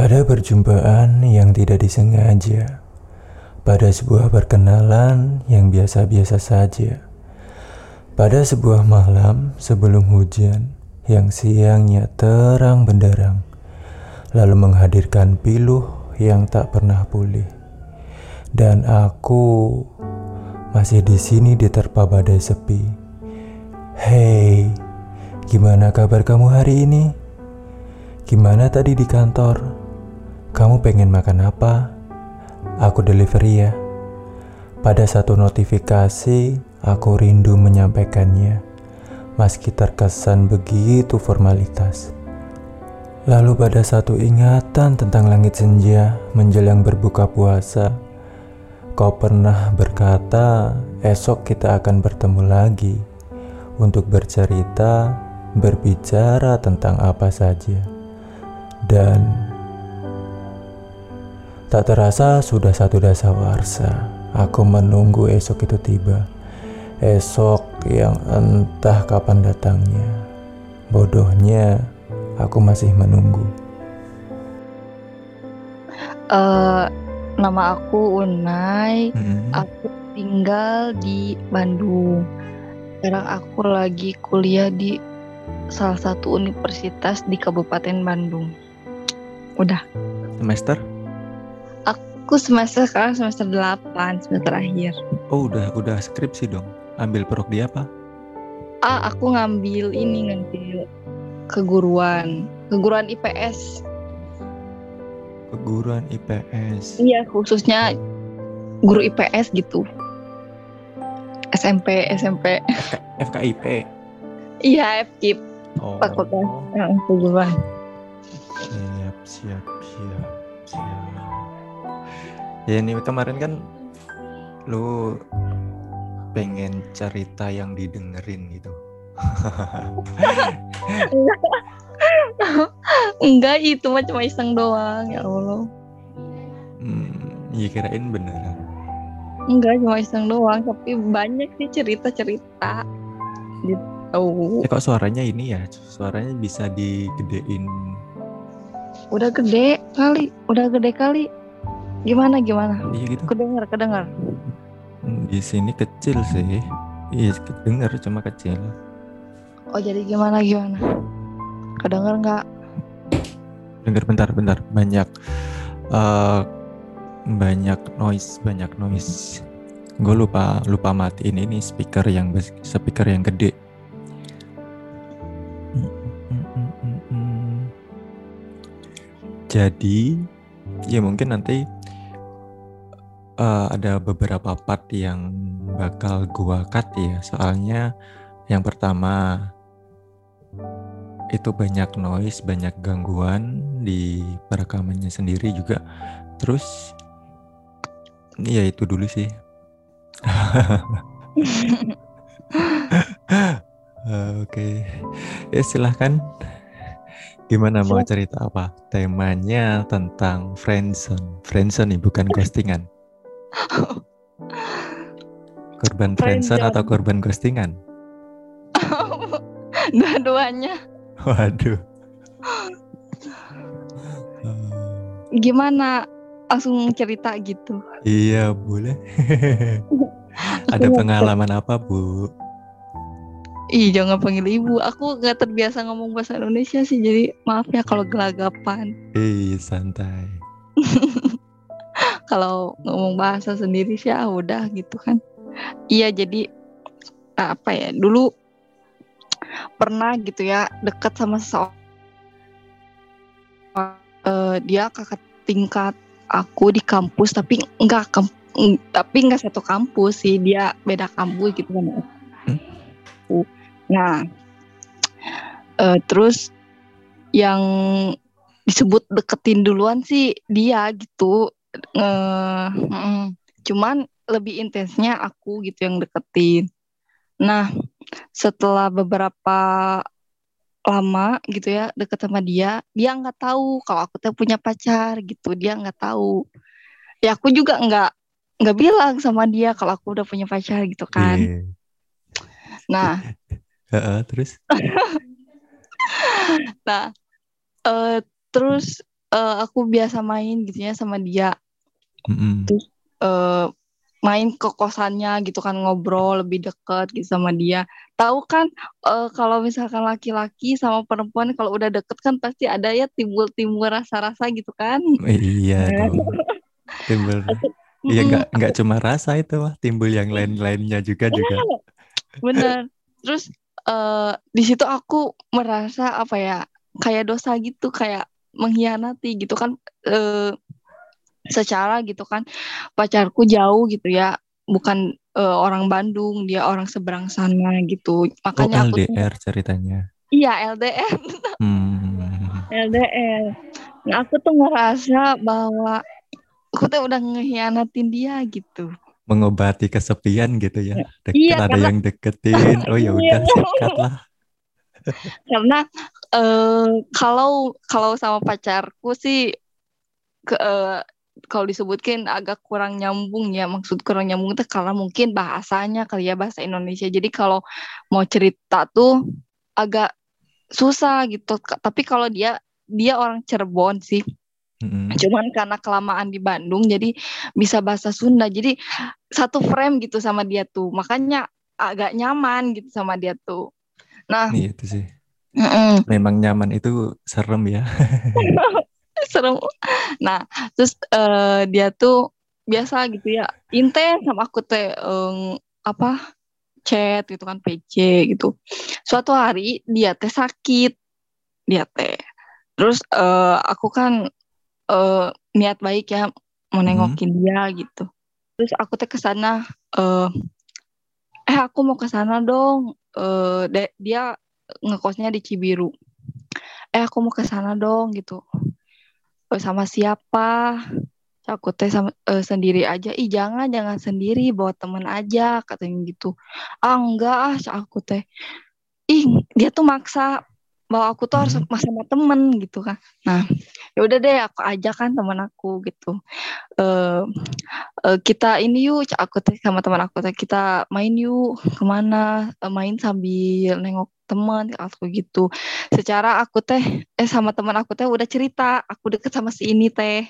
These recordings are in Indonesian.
Pada perjumpaan yang tidak disengaja, pada sebuah perkenalan yang biasa-biasa saja, pada sebuah malam sebelum hujan yang siangnya terang benderang, lalu menghadirkan piluh yang tak pernah pulih, dan aku masih di sini diterpa badai sepi. Hey, gimana kabar kamu hari ini? Gimana tadi di kantor? Kamu pengen makan apa? Aku delivery ya. Pada satu notifikasi, aku rindu menyampaikannya. Meski terkesan begitu formalitas. Lalu pada satu ingatan tentang langit senja menjelang berbuka puasa, kau pernah berkata esok kita akan bertemu lagi untuk bercerita, berbicara tentang apa saja. Dan tak terasa sudah satu dasawarsa. Aku menunggu esok itu tiba. Esok yang entah kapan datangnya. Bodohnya, aku masih menunggu. Uh, nama aku Unai. Hmm. Aku tinggal di Bandung. Sekarang aku lagi kuliah di salah satu universitas di Kabupaten Bandung. Udah. Semester? Aku semester sekarang semester 8, semester akhir. Oh, udah udah skripsi dong. Ambil prok di apa? Ah, aku ngambil ini ngambil keguruan, keguruan IPS. Keguruan IPS. Iya, khususnya guru IPS gitu. SMP, SMP. FK, FKIP. Iya, FKIP. Oh. Fakultas yang keguruan. Siap, siap, siap. Ya ini kemarin kan lu pengen cerita yang didengerin gitu. Enggak, itu mah cuma iseng doang, ya Allah. Hmm, ya kirain beneran. Enggak, cuma iseng doang, tapi banyak sih cerita-cerita. Gitu. Ya kok suaranya ini ya, suaranya bisa digedein. Udah gede kali, udah gede kali. Gimana gimana? Iya gitu. Kedengar, kedengar. Di sini kecil sih. Iya, kedenger cuma kecil. Oh, jadi gimana gimana? Kedengar nggak? Dengar bentar, bentar. Banyak eh banyak noise, banyak noise. Gue lupa lupa matiin ini speaker yang speaker yang gede. Jadi ya mungkin nanti eh, ada beberapa part yang bakal gua cut ya. Soalnya yang pertama itu banyak noise, banyak gangguan di perekamannya sendiri juga. Terus ya itu dulu sih. Eh, Oke, ya silahkan. Gimana mau cerita apa? Temanya tentang friendzone. Friendzone nih bukan ghostingan. Korban friendzone atau korban ghostingan? Dua-duanya. Waduh. Gimana? Langsung cerita gitu. iya, boleh. Ada pengalaman apa, Bu? Ih, jangan panggil ibu. Aku nggak terbiasa ngomong bahasa Indonesia sih, jadi maaf ya kalau gelagapan. Eh, santai. Kalau ngomong bahasa sendiri sih ah udah gitu kan. Iya, jadi apa ya? Dulu pernah gitu ya deket sama seseorang. Eh, dia kakak tingkat aku di kampus, tapi enggak tapi enggak satu kampus sih. Dia beda kampus gitu kan. aku. Nah, eh, terus yang disebut deketin duluan sih dia gitu. Mm, cuman lebih intensnya aku gitu yang deketin. Nah, setelah beberapa lama gitu ya deket sama dia, dia nggak tahu kalau aku tuh punya pacar gitu. Dia nggak tahu. Ya aku juga nggak nggak bilang sama dia kalau aku udah punya pacar gitu kan. Iya. Nah, terus? Nah, eh, terus eh, aku biasa main gitu ya sama dia Mm-mm. eh main ke kosannya gitu kan ngobrol lebih deket gitu sama dia. Tahu kan eh, kalau misalkan laki-laki sama perempuan kalau udah deket kan pasti ada ya timbul-timbul rasa-rasa gitu kan. Iya dong. Timbul. Iya nggak nggak cuma rasa itu mah, timbul yang lain-lainnya juga juga. bener. Terus eh di situ aku merasa apa ya kayak dosa gitu kayak mengkhianati gitu kan eh secara gitu kan pacarku jauh gitu ya bukan eh, orang Bandung dia orang seberang sana gitu Oh makanya aku tuh LDR ceritanya. iya LDR Hmm. LDR nah aku tuh ngerasa bahwa aku tuh udah ngehianatin dia gitu Mengobati kesepian gitu ya. Deket Iya, ada karena- yang deketin. Oh ya udah Iya. sikat lah. karena eh kalau kalau sama pacarku sih ke eh, kalau disebutkan agak kurang nyambung ya. Maksud kurang nyambung itu karena mungkin bahasanya kali ya bahasa Indonesia. Jadi kalau mau cerita tuh agak susah gitu. Tapi kalau dia dia orang Cirebon sih. Mm-mm. cuman karena kelamaan di Bandung jadi bisa bahasa Sunda. Jadi satu frame gitu sama dia tuh. Makanya agak nyaman gitu sama dia tuh. Nah Iya itu sih. Mm-mm. Memang nyaman itu serem ya. serem. Nah, terus eh, dia tuh biasa gitu ya, intens sama aku teh em, apa chat gitu kan PC gitu. Suatu hari dia teh sakit, dia teh. Terus eh, aku kan eh, niat baik ya mau Mhm. nengokin dia gitu. Terus aku teh ke sana eh eh aku mau ke sana dong. Eh de- dia ngekosnya di Cibiru. Eh aku mau ke sana dong gitu. "Eh, sama siapa? Aku teh sama eh, sendiri aja. Ih jangan jangan sendiri bawa temen aja katanya gitu. Ah enggak ah aku teh. Ih dia tuh maksa bahwa aku tuh harus Hmm. sama temen gitu kan. Nah ya udah deh aku ajak kan temen aku gitu. Eh eh, kita ini yuk aku teh sama teman aku teh kita main yuk ke mana Eh, main sambil nengok teman aku gitu secara aku teh eh sama teman aku teh udah cerita aku deket sama si ini teh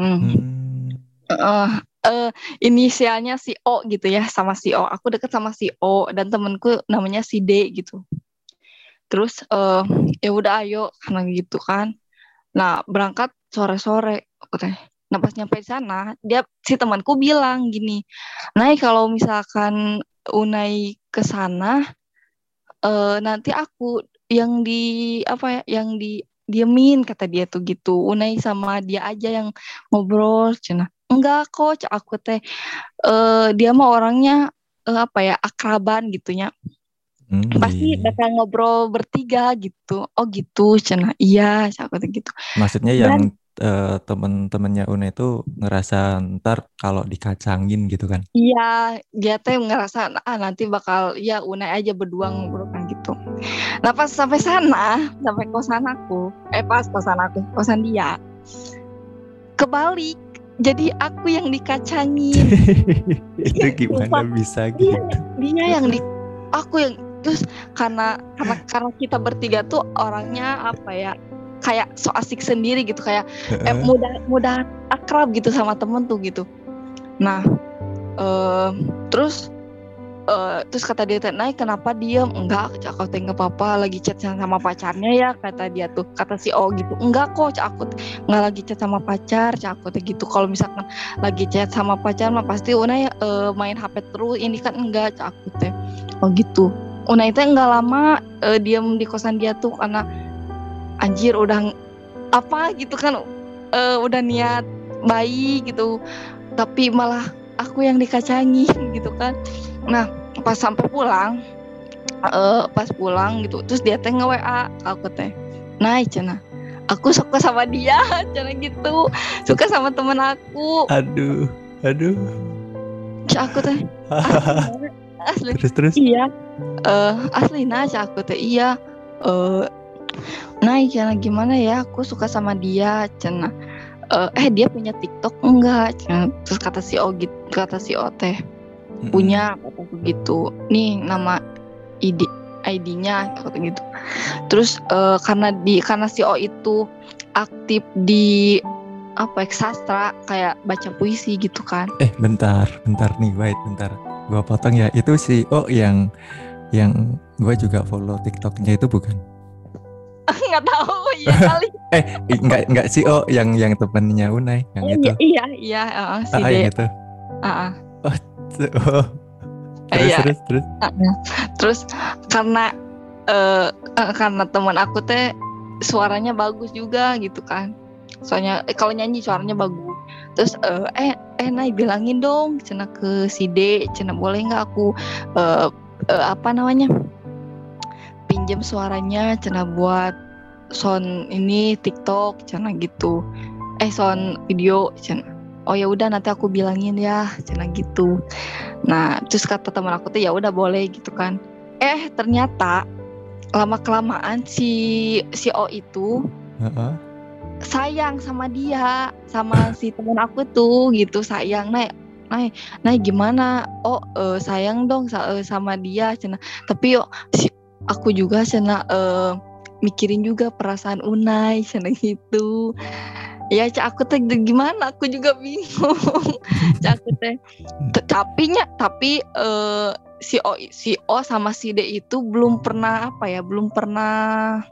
hmm. Hmm. eh eh, inisialnya si O gitu ya sama si O aku deket sama si O dan temenku namanya si D gitu terus eh ya udah ayo karena gitu kan. Nah berangkat sore-sore teh nah pas nyampe di sana dia si temanku bilang gini Nay kalau misalkan Unai ke sana eh nanti aku yang di apa ya yang di diemin kata dia tuh gitu. Unai sama dia aja yang ngobrol. Cina enggak cak aku teh eh dia mah orangnya eh, apa ya akraban gitunya Hmm, pasti iya. bakal ngobrol bertiga gitu oh gitu cina iya aku gitu Maksudnya Dan- yang eh, temen-temennya Una itu ngerasa ntar kalau dikacangin gitu kan. Iya, dia teh ngerasa ah nanti bakal ya Unai aja berdua ngobrol kan gitu. Nah pas sampai sana, sampai kosan aku, eh pas kosan aku, kosan dia, kebalik. Jadi aku yang dikacangin, itu gimana Sumpah. bisa Iya. gitu? dia yang di, aku yang terus karena karena karena kita bertiga tuh orangnya apa ya kayak so asik sendiri gitu kayak eh, mudah mudah akrab gitu sama temen tuh gitu. Nah, eh, terus eh, terus kata dia naik kenapa diem? Enggak, aku teh nggak apa-apa, lagi chat sama pacarnya ya kata dia tuh. Kata si O gitu, enggak kok, cak aku nggak lagi chat sama pacar, cak aku teh gitu. Kalau misalkan lagi chat sama pacar mah pasti Unai eh, main HP terus. Ini kan enggak, cak aku teh. Oh gitu. Unai teh nggak lama eh, diem di kosan dia tuh karena anjir udah apa gitu kan eh, udah niat baik gitu. Tapi malah aku yang dikacangin gitu kan. Nah pas sampai pulang eh, pas pulang gitu terus dia teh nge WA aku teh naik cina aku suka sama dia cina gitu. Suka sama temen aku. Aduh, aduh. Cak aku teh asli, asli Terus terus. iya. Eh asli nah cak aku teh iya. Eh nah cina gimana ya aku suka sama dia cina. Eh eh, dia punya TikTok enggak? Cina terus kata si O gitu kata si O teh punya kata gitu. Nih nama ID ID-nya kata gitu. Terus eh, karena di karena si O itu aktif di apa ya, sastra kayak baca puisi gitu kan. Eh bentar, bentar nih, wait bentar. Gua potong ya. Itu si O yang yang gua juga follow TikToknya itu bukan? nggak tahu iya kali Eh i- enggak enggak si O yang yang temennya Unai yang iya itu. iya iya uh, si Ah, yang itu. Ah, ah. Oh. Terus Iya. terus terus. terus karena eh eh, karena teman aku teh suaranya bagus juga gitu kan soalnya eh, kalau nyanyi suaranya bagus terus eh eh eh Nay bilangin dong cina ke si D cina boleh nggak aku eh eh, apa namanya pinjam suaranya cina buat sound ini TikTok cina gitu. Eh sound video cina. Oh ya udah nanti aku bilangin ya cina gitu. Nah terus kata teman aku tuh ya udah boleh gitu kan. Eh ternyata lama kelamaan si si O itu Heeh. Sayang sama dia sama si teman aku tuh gitu. Sayang naik naik naik gimana? Oh eh, sayang dong eh, sama dia cina. Tapi yo si aku juga cina eh, mikirin juga perasaan Unai cina gitu. Ya cak aku teh gimana? Aku juga bingung. Cak aku teh tapi nya tapi eh, si O si O sama si D itu belum pernah apa ya belum pernah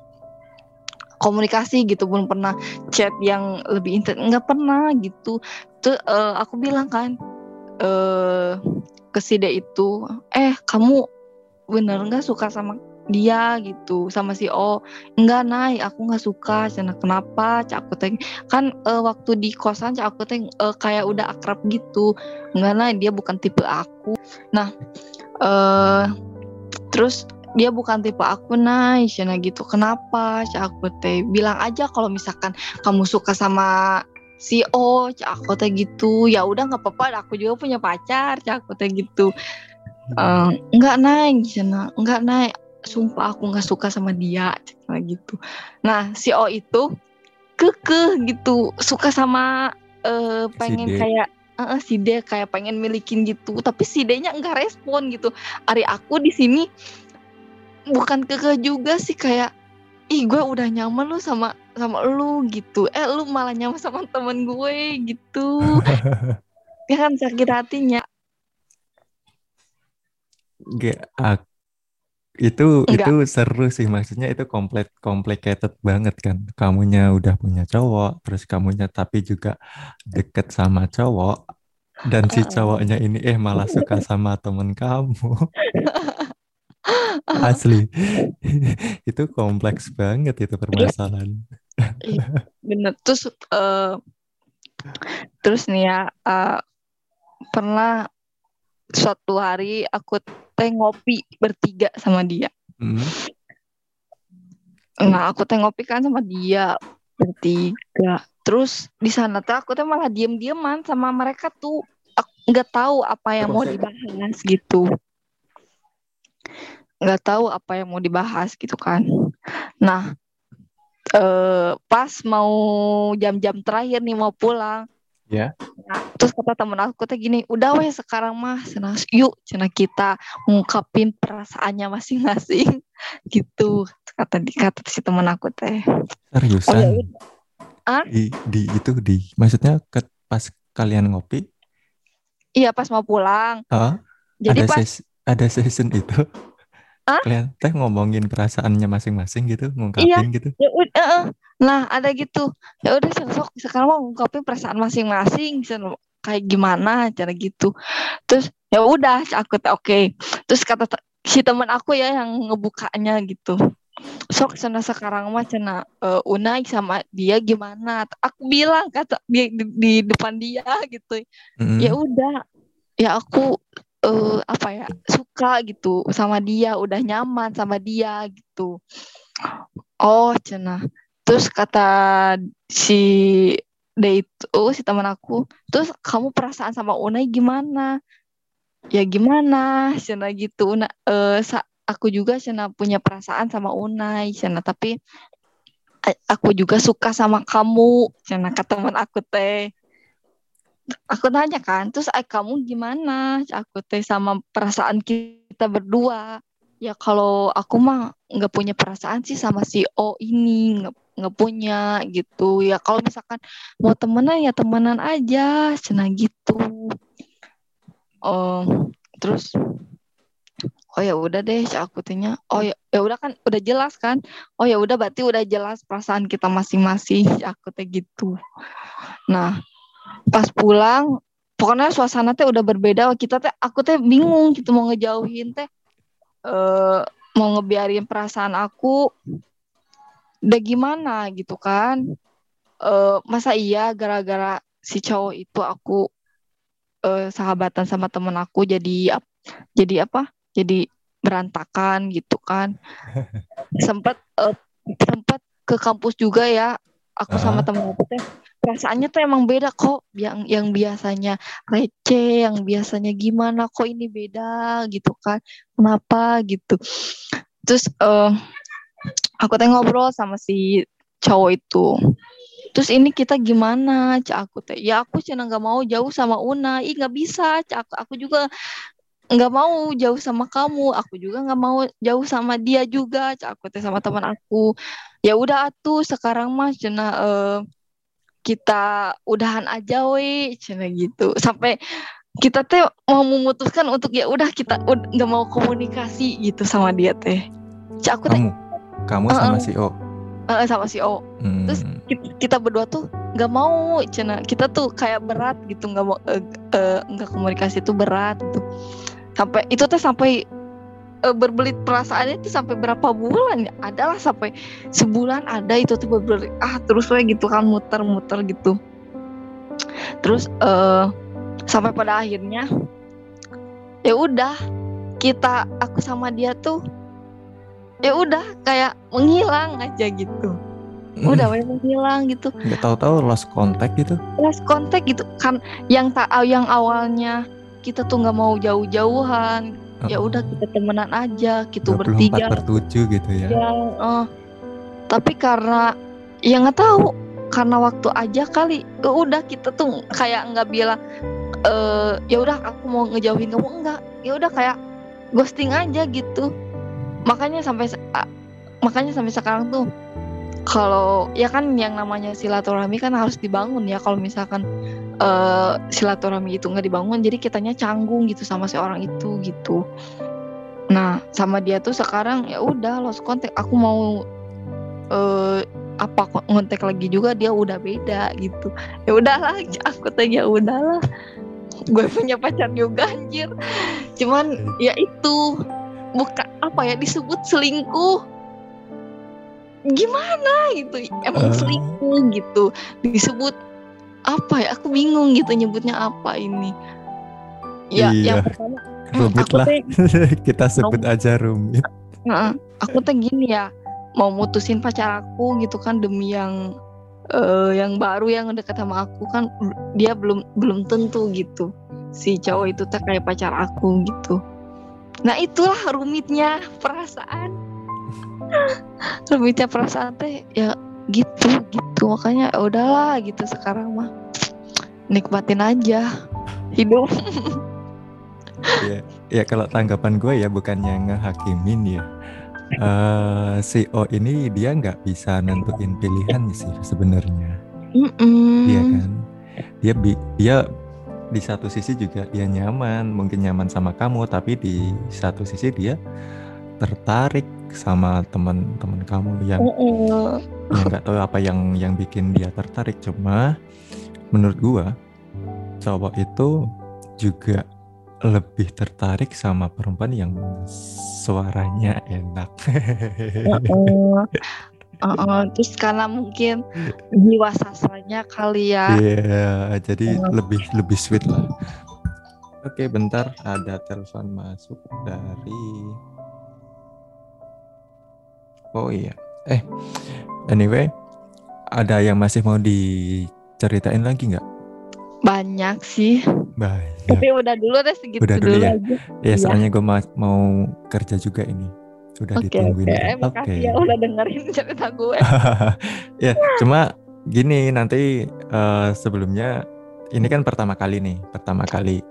komunikasi gitu belum pernah chat yang lebih intens nggak pernah gitu. Tuh eh, aku bilang kan eh ke si itu eh kamu bener nggak suka sama dia? gitu sama si O. Enggak naik aku nggak suka. Cina kenapa cak aku teh kan eh, waktu di kosan cak aku teh eh, kayak udah akrab gitu. Enggak naik dia bukan tipe aku. Nah eh terus dia bukan tipe aku naik cina gitu. Kenapa? Cak aku teh bilang aja kalau misalkan kamu suka sama si O cak aku teh gitu. Ya udah nggak apa-apa. Aku juga punya pacar cak aku teh gitu. Eh, nggak naik cina nggak naik sumpah aku nggak suka sama dia cina gitu. Nah si O itu kekeh gitu. Suka sama eh, pengen D. kayak eh, si D. Kayak pengen milikin gitu. Tapi si D-nya nggak respon gitu. Ari aku di sini bukan kekeh juga sih kayak ih gue udah nyaman lu sama sama lu gitu. Eh lu malah nyaman sama temen gue gitu. Ya kan sakit hatinya. Nggak, ak- itu Enggak. itu seru sih maksudnya itu komplit complicated banget kan. Kamunya udah punya cowok terus kamunya tapi juga deket sama cowok dan si cowoknya ini eh malah suka sama temen kamu asli. Itu kompleks banget itu permasalahan. Bener. Terus eh, terus nih ya eh, pernah suatu hari aku teh ngopi bertiga sama dia. Hmm, Nah, aku teh ngopi kan sama dia bertiga. Terus di sana tuh aku teh malah diem-dieman sama mereka tuh. Nggak tahu apa yang mau dibahas gitu. Nggak tahu apa yang mau dibahas gitu kan. Nah, eh, pas mau jam-jam terakhir nih mau pulang. Ya. Nah, terus kata temen aku teh gini, udah weh sekarang mah, cenah, yuk cenah kita ngungkapin perasaannya masing-masing gitu kata di kata si temen aku teh. Oh ya seriusan di, di itu di maksudnya ke, pas kalian ngopi Iya pas mau pulang. ah, Jadi ada pas ses- ada season itu Hah? kalian teh ngomongin perasaannya masing-masing gitu ngungkapin gitu ya eh, eh. nah ada gitu. Ya udah sok sekarang mau ngungkapin perasaan masing-masing kayak gimana cara gitu. Terus ya udah aku oke. Terus kata si teman aku ya yang ngebukanya gitu. Sok cina sekarang mah cina eh, Unai sama dia gimana? Aku bilang kata di, di, di depan dia gitu. Mm-mm. ya udah ya aku eh, apa ya suka gitu sama dia udah nyaman sama dia gitu. Oh cina terus kata si dia itu oh, si teman aku terus kamu perasaan sama Unai gimana? Ya gimana? Cina gitu. Una, eh, sa- aku juga cina punya perasaan sama Unai cina tapi eh, aku juga suka sama kamu cina kata teman aku teh aku tanya kan terus eh, kamu gimana? Aku teh sama perasaan kita berdua. Ya kalau aku mah nggak punya perasaan sih sama si O ini nggak punya gitu. Ya kalau misalkan mau temenan ya temenan aja cina gitu. Oh terus oh ya udah deh aku tanya. Oh ya ya udah kan udah jelas kan? Oh ya udah berarti udah jelas perasaan kita masing-masing aku teh gitu. Nah pas pulang pokoknya suasana teh udah berbeda. Kita teh aku teh bingung gitu mau ngejauhin teh. Uh, mau ngebiarin perasaan aku udah gimana gitu kan. Uh, masa iya gara-gara si cowok itu aku uh, sahabatan sama temen aku jadi jadi apa? Jadi berantakan gitu kan. Sempat uh, sempat ke kampus juga ya aku uh sama temen aku teh perasaannya tuh emang beda kok. Yang yang biasanya receh yang biasanya gimana kok ini beda gitu kan. Kenapa gitu. Terus uh, aku teh ngobrol sama si cowok itu. Terus ini kita gimana cak? Aku teh ya aku cina nggak mau jauh sama Una. Ih nggak bisa cak. Aku, juga nggak mau jauh sama kamu. Aku juga nggak mau jauh sama dia juga cak. Aku teh sama teman aku. Ya udah atuh sekarang mas cina uh, kita udahan aja we cina gitu sampai kita teh mau memutuskan untuk ya udah kita nggak mau komunikasi gitu sama dia teh cak aku teh kamu sama si O. Uh, sama si O. Hmm. Terus kita, berdua tuh nggak mau, cina kita tuh kayak berat gitu nggak mau uh, uh, nggak komunikasi itu berat gitu. Sampai itu tuh sampai uh, berbelit perasaannya itu sampai berapa bulan ya? Adalah sampai sebulan ada itu tuh berbelit ah terus kayak gitu kan muter-muter gitu. Terus uh, sampai pada akhirnya ya udah kita aku sama dia tuh ya udah kayak menghilang aja gitu hmm. udah kayak menghilang gitu nggak tahu-tahu lost contact gitu lost contact gitu kan yang tak yang awalnya kita tuh nggak mau jauh-jauhan. Ya udah kita temenan aja gitu bertiga. Bertujuh gitu ya, ya uh, tapi karena ya nggak tahu karena waktu aja kali. Ya udah kita tuh kayak nggak bilang uh, ya udah aku mau ngejauhin kamu enggak. Ya udah kayak ghosting aja gitu. Makanya sampai makanya sampai sekarang tuh kalau ya kan yang namanya silaturahmi kan harus dibangun ya kalau misalkan uh, silaturahmi itu nggak dibangun jadi kitanya canggung gitu sama si orang itu gitu. Nah sama dia tuh sekarang ya udah lost contact. Aku mau uh, apa ngontek lagi juga dia udah beda gitu. Ya udahlah aku tanya ya udahlah gue punya pacar juga anjir. Cuman ya itu bukan apa ya disebut selingkuh. Gimana gitu? Emang uh. selingkuh gitu. Disebut apa ya? Aku bingung gitu nyebutnya apa ini. Ya iya. yang pertama rumit lah. te, kita sebut mau, aja rumit. Uh, aku tuh gini ya mau mutusin pacar aku gitu kan demi yang uh, yang baru yang dekat sama aku kan dia belum belum tentu gitu. Si cowok itu tuh kayak pacar aku gitu. Nah itulah rumitnya perasaan. rumitnya perasaan teh ya gitu gitu makanya ya udahlah gitu sekarang mah nikmatin aja hidup. ya, ya kalau tanggapan gue ya bukannya ngehakimin ya. Uh, si O ini dia nggak bisa nentuin pilihan sih sebenarnya. Mm -mm. Iya kan? Dia bi dia di satu sisi juga dia nyaman, mungkin nyaman sama kamu, tapi di satu sisi dia tertarik sama teman-teman kamu yang nggak tahu apa yang yang bikin dia tertarik. Cuma menurut gua cowok itu juga lebih tertarik sama perempuan yang suaranya enak. Uh, uh, terus karena mungkin jiwa sastranya kali ya. Iya, yeah, jadi uh. lebih lebih sweet lah. Oke, bentar ada telepon masuk dari Oh iya. Eh, anyway, ada yang masih mau diceritain lagi nggak? Banyak sih. Banyak. Tapi udah dulu deh segitu udah dulu, dulu ya. Aja. Ya, soalnya gue mau kerja juga ini. Sudah okay, ditungguin. Oke, okay. makasih okay. ya udah dengerin cerita gue. ya, cuma gini nanti uh, sebelumnya ini kan pertama kali nih, pertama kali.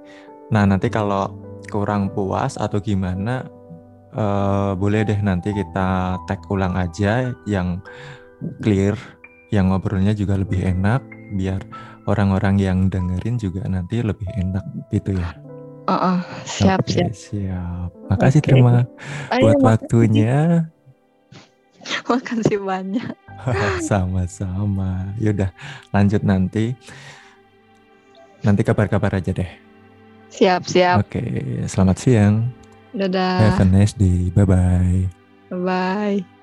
Nah, nanti kalau kurang puas atau gimana uh, boleh deh nanti kita tag ulang aja yang clear, yang ngobrolnya juga lebih enak, biar orang-orang yang dengerin juga nanti lebih enak gitu ya. Uh, uh, siap Oke, siap. siap. Makasih Oke. terima Ayo, buat makasih. waktunya. Makasih banyak. Sama-sama. Yaudah, lanjut nanti. Nanti kabar-kabar aja deh. Siap siap. Oke, selamat siang. Dadah. Have a nice day. Bye-bye. Bye.